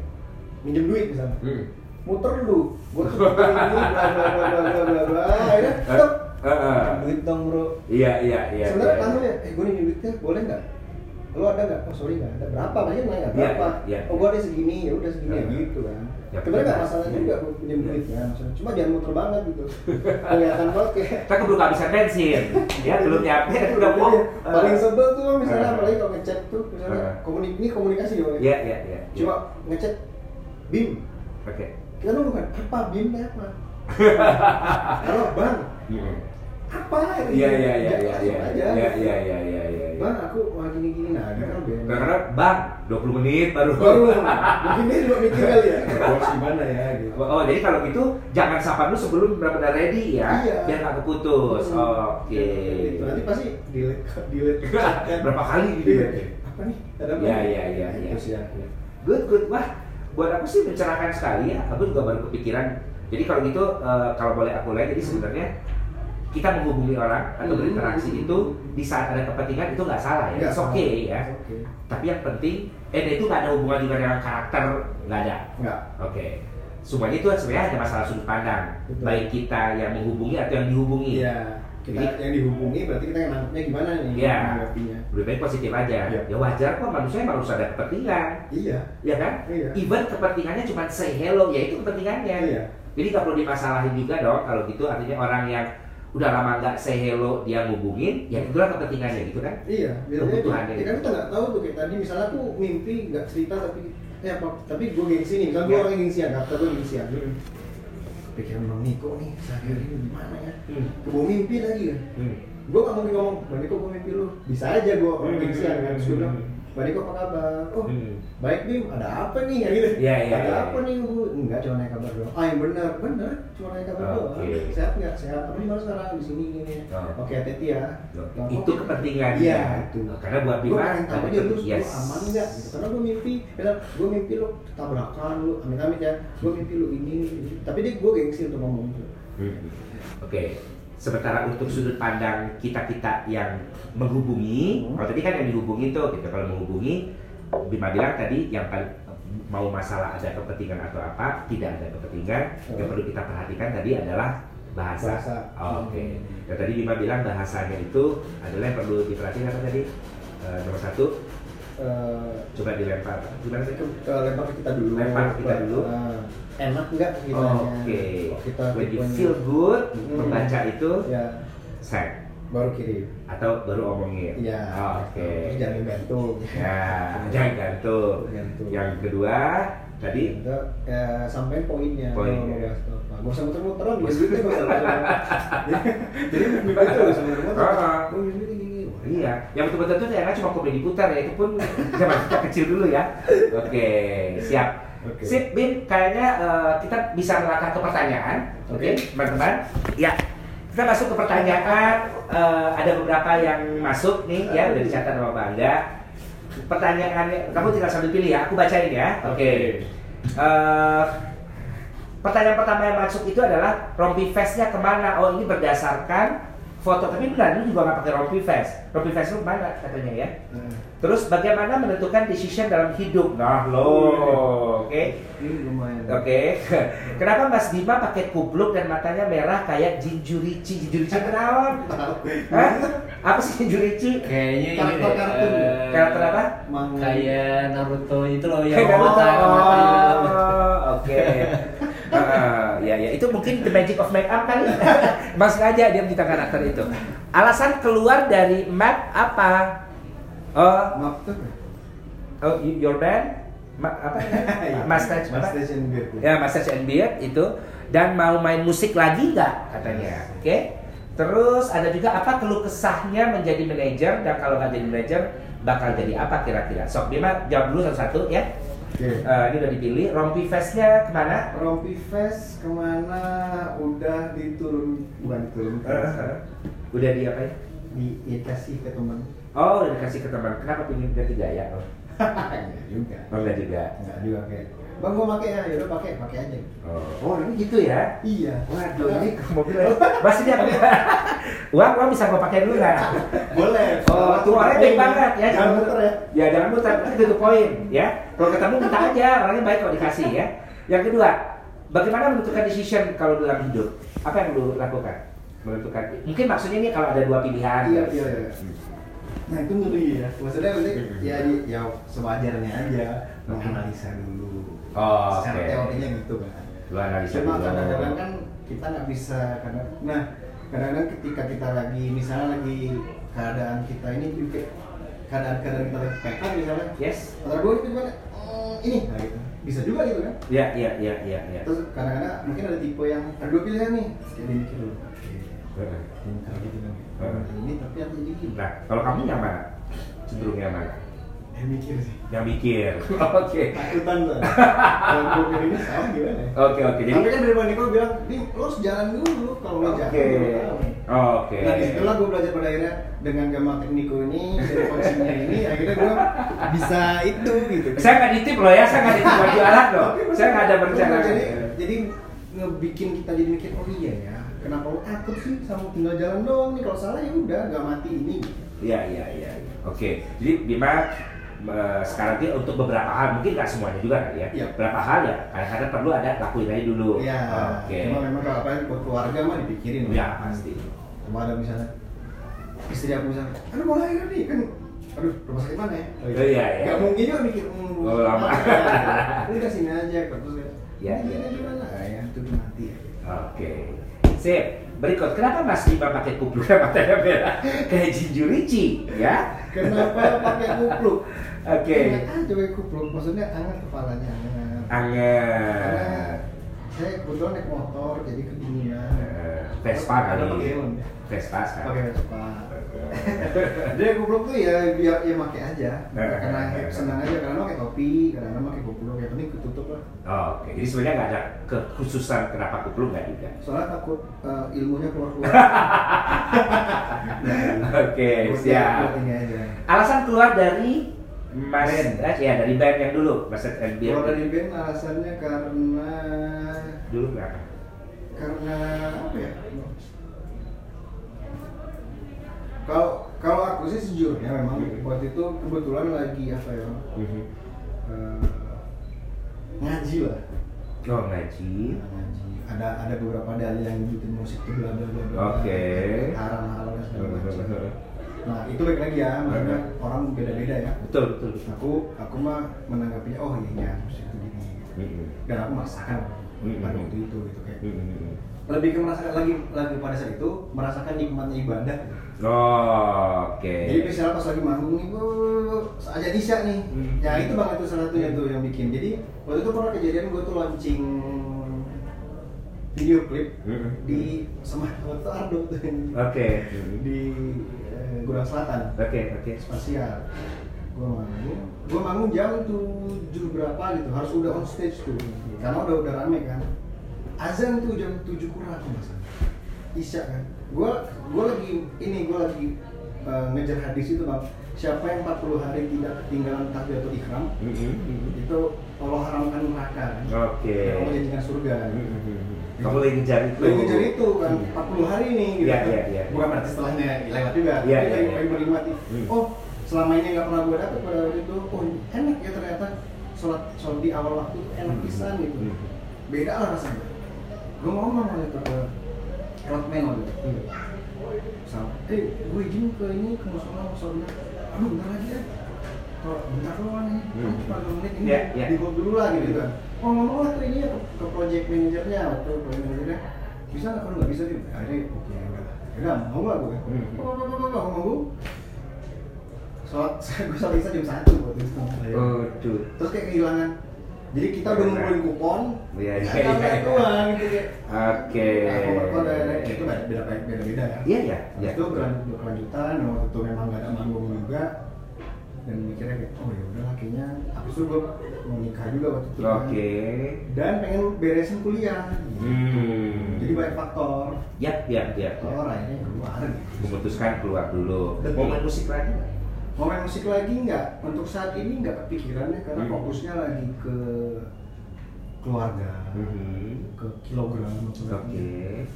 minjem duit misalnya Hmm. muter dulu gue tuh bla bla bla bla bla bla bla akhirnya stop Eh, eh. duit dong bro Iya, iya, iya. sebenarnya iya. langsung ya eh gue nih duitnya boleh nggak lo ada nggak oh sorry nggak ada berapa nanya Iya, berapa iya. oh gue ada segini ya udah segini ya Iya. gitu kan Ya, sebenarnya nggak masalah juga gue pinjam duit kan maksudnya cuma jangan muter banget gitu kelihatan banget kayak Kita keburu kehabisan bensin. ya, belum nyampe udah mau. paling sebel tuh misalnya Eh. apalagi kalau ngechat tuh misalnya Eh. komunik ini komunikasi ya ya. Iya, iya, iya. cuma ngechat bim Oke. kita dulu kan apa bim teh apa halo bang Hmm. apa Iya, iya, iya, iya, iya. aja. Iya, iya, iya, iya, iya. bang aku mau gini gini nah gitu kan beda. Karena bang, 20 menit baru. baru mungkin dia juga mikir kali ya harus gimana ya gitu Oh, jadi kalau gitu jangan sapa dulu sebelum benar-benar ready ya, Iya. biar nggak keputus. Hmm. Oke. Itu nanti pasti delete delete kan. Berapa kali gitu ya? apa nih ada apa Iya, iya, iya, iya. sih aku Good, good. Wah, buat aku sih mencerahkan sekali ya. Aku juga baru kepikiran. Jadi kalau gitu, eh, kalau boleh aku mulai, jadi sebenarnya kita menghubungi orang atau Hmm. berinteraksi itu di saat ada kepentingan itu nggak salah ya. Nggak It's okay ya. Oke. Tapi yang penting, eh itu nggak ada hubungan juga dengan karakter, nggak ada. Enggak. Oke. Semuanya itu sebenarnya hanya masalah sudut pandang. Betul. Baik kita yang menghubungi atau yang dihubungi. Iya. Kita Jadi- yang dihubungi berarti kita yang nangkepnya gimana nih? Iya. Lebih baik positif aja. Iya. Ya wajar kok manusia emang harus ada kepentingan. Iya. Ya kan? Iya. Even kepentingannya cuma say hello, ya itu kepentingannya. Iya. Jadi nggak perlu dimasalahin juga dong kalau gitu artinya orang yang udah lama nggak say hello dia ngubungin, ya itulah kepentingannya gitu kan? Iya, Kebutuhannya ya kan kita nggak tahu tuh kayak tadi misalnya aku mimpi nggak cerita tapi ya apa tapi gue gengsi nih, misalnya gue Iya. orang yang gengsian, kata gue gengsian. Pikiran bang Niko nih sehari-hari ini gimana ya? Hmm. Gue mimpi lagi kan. Hmm. Gue nggak mungkin ngomong, bang Niko gue mimpi lu. Bisa aja gue orang Hmm. gengsian kan. Terus gue bilang, bang Niko apa kabar? Oh, Hmm. baik Bim, ada apa nih? Ya gitu. Iya, iya, Ada iya. apa nih bu? Enggak, cuma nanya kabar doang. Ah yang benar, benar, cuma nanya kabar doang. Oke. Sehat nggak? Sehat. Apa nih sekarang di sini gini? Oh. Oke, hati-hati ya. Bang, Itu oke. kepentingannya. Iya, itu. Karena buat Bima, tahu aja lu, yes. lu aman nggak? Gitu. Karena gue mimpi, bilang gue mimpi lu tabrakan lu, amit-amit ya. Gue mimpi lu ini, ini. Tapi dia gue gengsi untuk ngomong itu. Hmm. Oke. Sementara untuk sudut pandang kita-kita yang menghubungi, Hmm. kalau tadi kan yang dihubungi tuh, gitu. Kalau menghubungi, Bima bilang tadi yang paling mau masalah ada kepentingan atau apa, tidak ada kepentingan. Yang Hmm. perlu kita perhatikan tadi adalah bahasa. Bahasa. Oh, Oke. Hmm. Dan tadi Bima bilang bahasanya itu adalah yang perlu diperhatikan apa tadi? Eh, nomor satu, Eh, coba dilempar. Gimana sih? itu lempar kita dulu. Lempar kita dulu. Eh, enak nggak gitu Oke. Kalau kita When you feel good Hmm. membaca itu, ya send. baru kirim atau baru omongin? iya Oh, Oke. terus jangan gantung Ya, jangan gantung. Gantung. Yang kedua tadi Itu ya, sampein poinnya. Poinnya. Mau ngebahas apa. Gak usah usah muter-muteran. Jadi mimpi itu gak usah muter-muter. Ah. Oh, ini ini ini. Wah, Iya, yang betul-betul tuh ternyata cuma komedi diputar ya, itu pun zaman kita kecil dulu ya. Oke, siap. Oke. Sip, Bin, kayaknya eh, kita bisa melangkah ke pertanyaan. Oke, Oke. teman-teman. Ya, kita masuk ke pertanyaan. Eh, ada beberapa yang masuk nih, ya, udah dicatat sama Bangga. Pertanyaannya, kamu tinggal sambil pilih ya, aku bacain ya. Oke. Eh, pertanyaan pertama yang masuk itu adalah rompi festnya ke mana? Oh, ini berdasarkan foto. Tapi benar, lu juga nggak pakai rompi vest. Rompi vest lu ke mana katanya ya? Nah, Terus bagaimana menentukan decision dalam hidup? Nah, lo, oke. ini lumayan. Oke. Kenapa Mas Bima pakai kubluk dan matanya merah kayak Jinjurichi? Jinjurichi kenaon? Hah? Apa sih Jinjurichi? Kayaknya ini Karakter kartun. eh, Karakter apa? Kayak Naruto itu loh yang Kayak Naruto. Oh, Oke. Ah, ya ya itu mungkin the magic of make up kali. Mas sengaja dia mencipta karakter itu. Alasan keluar dari map apa? Oh, Maaf tuh. oh your band? Ma, apa? Mas apa? Station Beer. Ya, Master and Beard itu dan mau main musik lagi nggak katanya. Oke. Terus ada juga apa keluh kesahnya menjadi manajer dan kalau nggak jadi manajer bakal jadi apa kira-kira? Sok Bima jawab dulu satu-satu ya. Oke. Eh, ini udah dipilih. Rompi Festnya ke mana? Rompi Fest ke mana udah diturun bukan diturun udah di apa ya? dikasih ke teman Oh, udah dikasih ke teman. Kenapa pilih ganti gaya? Oh, enggak juga oh enggak juga. enggak juga kayak bang gua pakai ya yaudah pakai pakai aja Oh, oh ini gitu ya? iya Waduh, ini mobil Mas ini apa? uang, uang bisa gua pakai dulu nggak? boleh Oh, tuh orangnya baik banget ya. jangan muter ya Ya jangan muter, itu tuh poin ya. Kalau ketemu minta aja, orangnya baik kalau dikasih ya. Yang kedua, bagaimana menentukan decision kalau dalam hidup? Apa yang lu lakukan? Menentukan. Mungkin maksudnya ini kalau ada dua pilihan. iya ya. iya iya nah itu ngeri ya. Maksudnya nanti Hmm. ya di- ya sewajarnya aja. Menganalisa dulu. Oh, secara oke. teorinya gitu kan. Lu analisa cuma kadang-kadang kan kita nggak bisa karena nah kadang-kadang ketika kita lagi misalnya lagi keadaan kita ini juga keadaan-keadaan kita lagi PK misalnya. Yes. antara gue itu gimana "Hmm, ini. Nah gitu. Bisa juga gitu kan. Ya, ya, ya, ya, ya. terus kadang-kadang mungkin ada tipe yang ada dua pilihan nih dia mikir dulu. Yang gitu kan Heeh. ini tapi jadi gini Nah, kalau kamu yang mana? Cenderung yang mana? dia mikir sih Yang mikir. Oke. takutan lah mikir ini salah gimana Oke, oke. Jadi tapi kan dari Bang Niko bilang, Dim, lo harus jalan dulu kalau lo Oke. jalan lo tahu." Oke. Nah di situlah gue belajar pada akhirnya dengan gamma tekniko ini, dari coachingnya ini, akhirnya gue bisa itu gitu. Saya nggak ditip loh ya, saya nggak ditip buat jualan loh. Saya nggak ada berencana. Jadi, jadi ngebikin kita jadi mikir, oh iya ya, kenapa lo takut sih sama tinggal jalan doang nih? Kalau salah ya udah, gak mati ini. Iya, iya, iya. iya. Oke. Jadi Bima eh, sekarang ini untuk beberapa hal, mungkin nggak semuanya juga kali ya. Iya. Beberapa hal ya, kadang-kadang perlu ada lakuin aja dulu. Iya. Oke. Cuma memang kalau apa buat keluarga mah dipikirin. Iya, pasti. Cuma ada misalnya istri aku misalnya, aduh mau lahir nih kan, aduh rumah sakit mana ya? Oh, iya, iya. Gak mungkin juga mikir, rumah Oh, lama. mana? Udah sini aja, terus ya. Iya, Ini iya. di mana? Ah, ya itu mati ya. Oke. Sip. Berikut, kenapa Mas Bima pakai kupluk dan matanya merah? Kayak Jinjurichi, ya? Kenapa pakai kupluk? Oke. Ingat aja pakai kupluk, maksudnya hangat kepalanya. Anget. Karena saya kebetulan naik motor, jadi kedinginan. Eh, Vespa kali. ya? Vespa kan? Pakai Vespa. Dia kupluk tuh ya biar ya pakai aja. Karena senang aja, karena pakai topi, kadang-kadang pakai kupluk, yang penting ketutup lah. Oke, jadi sebenarnya nggak ada kekhususan kenapa kupluk nggak juga. Soalnya takut eh, ilmunya keluar-keluar. Oke, Takut siap. Alasan keluar dari Mas, Band. eh, ya dari band yang dulu, Mas and Keluar dari band alasannya karena dulu kenapa? karena apa ya? Kalau kalau aku sih sejujurnya memang Mhm. waktu itu kebetulan lagi apa ya? eh, ngaji lah. Oh ngaji. ngaji. Ada ada beberapa dalil yang bikin musik itu bla bla bla bla. Oke. Haram halal dan segala macam. Nah itu baik lagi ya, maksudnya orang beda-beda ya. Betul betul. Aku aku mah menanggapinya oh iya iya musik itu gini. Mhm. Dan aku merasakan. Hmm. pada waktu itu gitu kayak Hmm. Lebih ke merasakan lagi lagi pada saat itu merasakan nikmatnya ibadah. Oh, oke. Jadi misalnya pas lagi manggung nih, aja Isya nih. Hmm. Ya itu bang itu salah satunya tuh yang bikin. Jadi waktu itu pernah kejadian gue tuh launching video klip Hmm. di Semarang waktu Ardo tuh Oke. di eh, Gurang Selatan Oke, oke. spasial. Gue manggung, gue manggung jam tujuh berapa gitu, harus udah on stage tuh, karena udah udah rame kan. Azan tuh jam tujuh kurang tuh mas. Isya kan. Gue gue lagi ini gue lagi eh, ngejar hadis itu bang. Siapa yang 40 hari tidak ketinggalan takbiratul ihram Hmm. itu Allah haramkan neraka kan. Oke. Allah jadikan surga. kan. Hmm. Kamu lagi ngejar itu. Lagi ngejar itu kan 40 hari nih gitu. Iya, kan. iya, iya. Bukan berarti setelahnya lewat juga. Iya, Tapi iya, lagi iya. lagi menikmati. Hmm. Oh, selama ini nggak pernah gue dapet pada waktu itu. Oh, enak ya ternyata sholat sholat di awal waktu itu enak pisan gitu. Beda lah rasanya. Gue ngomong waktu itu ke roadman waktu itu. Hmm. Sama, eh gue izin ke ini ke musola musola. Aduh bentar lagi ya. Kalau bentar doang nih, Hmm. cuma dua menit ini Iya, iya. di hold dulu lah gitu kan. Oh ngomong lah ke ini ya ke, ke project manajernya atau project manajernya bisa nggak? Kalau nggak bisa sih, akhirnya oke enggak lah. Ya udah mau nggak gue? Hmm. Oh, oh, oh, oh, ngomong. Sholat, gue sholat isya jam satu waktu itu. Oh, tuh. Terus kayak kehilangan. Jadi kita udah ngumpulin kupon, Iya, iya, iya. doang gitu. Oke. Nah, itu beda beda beda ya. Iya, iya, iya. Itu berkelanjutan, waktu itu memang nggak ada manggung juga dan mikirnya kayak oh ya udah kayaknya habis itu gue mau nikah juga waktu itu kan. Oke. dan pengen beresin kuliah Hmm. jadi banyak faktor Yap, yap, yap. yap. faktor akhirnya keluar gitu Memutuskan keluar dulu. Main musik lagi nggak? Mau main musik lagi nggak untuk saat ini nggak kepikirannya karena Hmm. fokusnya lagi ke keluarga Mhm. ke kilogram Oke.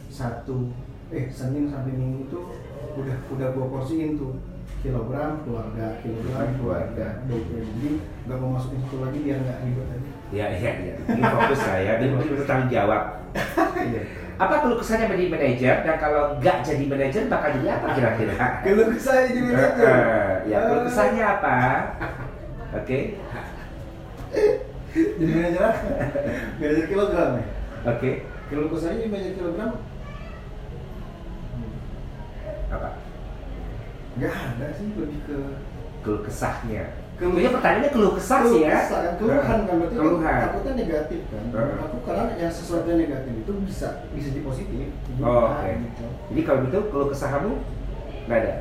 satu eh senin sampai minggu tuh udah udah gua porsiin tuh kilogram keluarga kilogram Keluarga. keluarga jadi nggak mau masukin situ lagi biar nggak ribet aja Iya, iya, iya. Ini fokus saya. Ini bertanggung jawab. Apa keluh kesahnya menjadi manajer dan kalau nggak jadi manajer bakal jadi apa kira-kira? kalau saya jadi manajer ya, keluh kesahnya apa? Oke. jadi manajer apa manajer kilogram ya Oke. kalau kesanya jadi manajer kilogram Apa? nggak ada sih lebih ke Keluh kesahnya. Kayaknya pertanyaannya keluh kesah sih ya. kesah kan keluhan kan berarti kan Keluhan. takutnya negatif kan Eh. aku karena yang sesuatu yang negatif itu bisa bisa jadi positif Oh, oke. gitu. Jadi kalau gitu keluh kesah kamu nggak ada.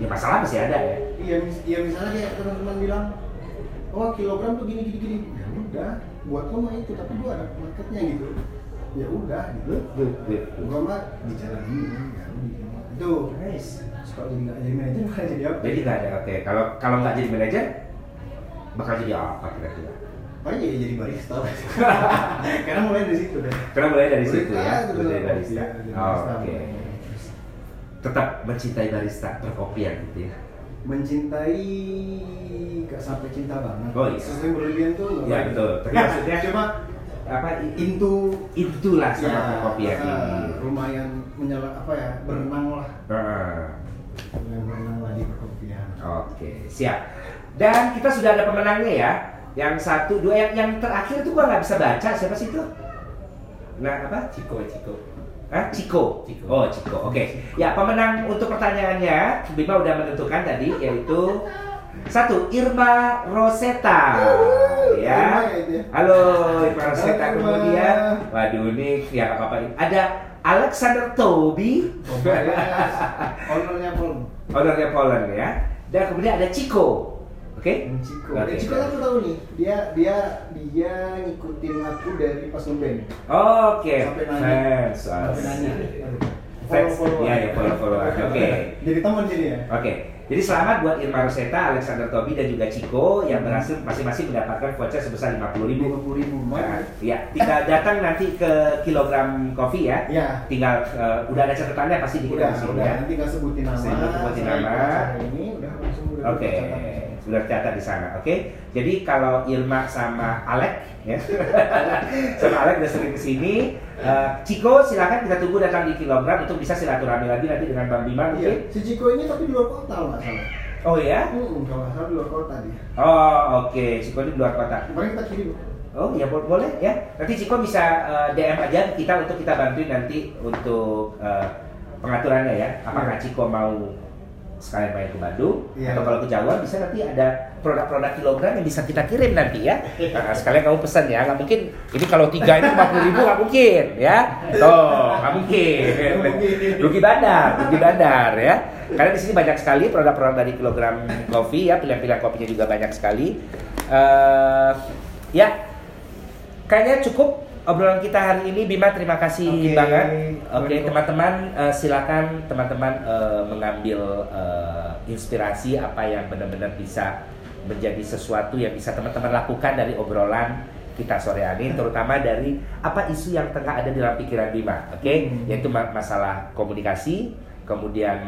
Ya masalah masih ada ya. Iya, mis- iya misalnya kayak teman-teman bilang, oh kilogram tuh gini gini gini. Ya udah, buat lo mah itu, tapi gua ada marketnya gitu. Ya udah gitu. Good, good, good. Gua mah di jalan ini, ya. Itu. Nice. Kalau jadi nggak jadi manajer, nggak jadi apa? Jadi nggak ada. Oke. Kalau kalau nggak jadi manajer, bakal jadi apa kira-kira? Paling jadi jadi barista. Karena mulai dari situ deh. Karena mulai dari Barista, situ ya. Mulai dari barista. ya, Oh. Oke. Tetap mencintai barista perkopian gitu ya. Mencintai gak sampai cinta banget. Oh, iya. Sesuatu yang berlebihan tuh. nggak Ya betul. Tapi maksudnya cuma apa? i- into Itulah sama ya, perkopian ah, ini. lumayan menyala apa ya berenang lah Ah. yang berenang lah di perkopian Oke, siap. Dan kita sudah ada pemenangnya ya. Yang satu, dua, yang, yang terakhir itu gua nggak bisa baca. Siapa sih itu? Nah, apa? Ciko, Ciko. Hah? Ciko. Ciko. Oh, Ciko. Oke. Ya, pemenang untuk pertanyaannya, Bima udah menentukan tadi, yaitu satu Irma Rosetta. Irma Ya. Halo, Irma Rosetta. Halo, Irma. Kemudian, waduh ini ya apa-apa. Ada Alexander Toby, oh bias ownernya Pol ownernya Poland ya. Dan kemudian ada Ciko. Oke? Ciko Oke. Eh, Ciko aku tahu nih dia dia dia ngikutin aku dari pas ngeband Oke, Sampai nanya. fans. sampai nanya Fans. follow Iya, ya follow-follow aja. Oke. jadi teman sini ya Oke, jadi selamat buat Irma Rosetta, Alexander Tobi dan juga Ciko yang berhasil masing-masing mendapatkan voucher sebesar 50.000 ribu. lima puluh ribu Nah, lumayan ya, tinggal datang nanti ke kilogram kopi ya. ya Tinggal eh, udah ada catatannya pasti di udah sini udah ya. nanti nggak sebutin nama Sebut- sebutin nama. ini udah langsung udah Oke, tercatat. Sudah tercatat di sana. Oke, jadi kalau Irma sama Alek ya, sama Alek udah sering ke sini. Eh, Ciko silakan kita tunggu datang di kilogram untuk bisa silaturahmi lagi nanti dengan Bang Bima Iya, mungkin. si Ciko ini tapi di luar kota nggak salah. Oh ya? Hmm, kalau nggak salah di luar kota dia. Oh oke, Ciko ini di luar kota. Kemarin kita kirim. Oh ya bo- boleh ya. Nanti Ciko bisa eh, DM aja kita untuk kita bantuin nanti untuk eh, pengaturannya ya. Apakah Ciko mau sekalian main ke Bandung Iya. atau kalau ke Jawa bisa nanti ada produk-produk kilogram yang bisa kita kirim nanti ya. Nah, sekalian kamu pesan ya. Nggak mungkin ini kalau tiga itu 50 ribu nggak mungkin ya. Tuh nggak mungkin. Rugi bandar, rugi bandar ya. Karena di sini banyak sekali produk-produk dari kilogram kopi ya. Pilihan-pilihan kopinya juga banyak sekali. Eh, ya kayaknya cukup obrolan kita hari ini Bima terima kasih Oke. banget oke Welcome. teman-teman eh, silakan teman-teman eh, mengambil eh, inspirasi apa yang benar-benar bisa menjadi sesuatu yang bisa teman-teman lakukan dari obrolan kita sore hari terutama dari apa isu yang tengah ada di dalam pikiran Bima oke Hmm. yaitu ma- masalah komunikasi kemudian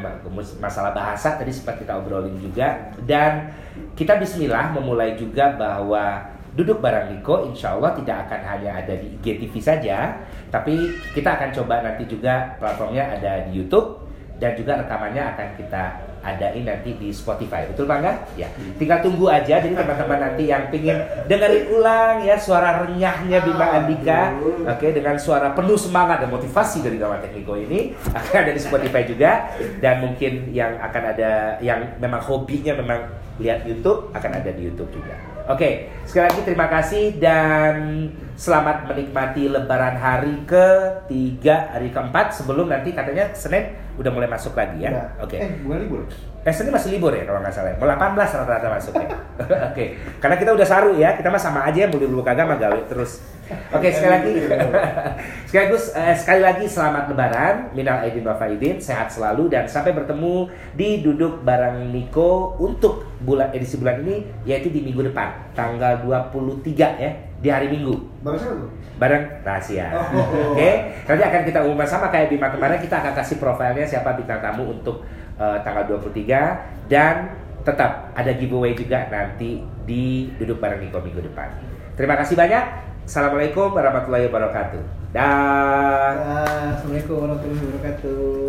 masalah bahasa tadi sempat kita obrolin juga dan kita Bismillah memulai juga bahwa duduk bareng Niko insya Allah tidak akan hanya ada di IGTV saja tapi kita akan coba nanti juga platformnya ada di YouTube dan juga rekamannya akan kita adain nanti di Spotify. Betul bangga ya. Tinggal tunggu aja. Jadi teman-teman nanti yang pingin dengerin ulang ya suara renyahnya Bima Andika oke dengan suara penuh semangat dan motivasi dari Gawat Tekniko ini akan ada di Spotify juga. Dan mungkin yang akan ada yang memang hobinya memang lihat YouTube akan ada di YouTube juga Oke, sekali lagi terima kasih dan selamat menikmati Lebaran hari ketiga, hari keempat sebelum nanti katanya Senin udah mulai masuk lagi ya. Udah. Oke. Eh, bukan libur. Eh, Senin masih libur ya kalau nggak salah. ya? Mau 18 rata-rata masuknya. Oke. Karena kita udah saru ya, kita mah sama aja mau libur kagak mah gawe terus. Oke, sekali lagi. sekali lagi eh, sekali lagi selamat lebaran. Minal aidin wa faidin, sehat selalu dan sampai bertemu di duduk bareng Niko untuk bulan edisi bulan ini yaitu di minggu depan, tanggal 23 ya, di hari Minggu Baru siapa tuh? bareng rahasia. Oh. Oke, nanti akan kita umumkan sama kayak Bima kemarin kita akan kasih profilnya siapa bintang tamu untuk eh, tanggal 23 dan tetap ada giveaway juga nanti di duduk bareng Niko minggu depan. Terima kasih banyak. Assalamualaikum warahmatullahi wabarakatuh. Dah. Assalamualaikum warahmatullahi wabarakatuh.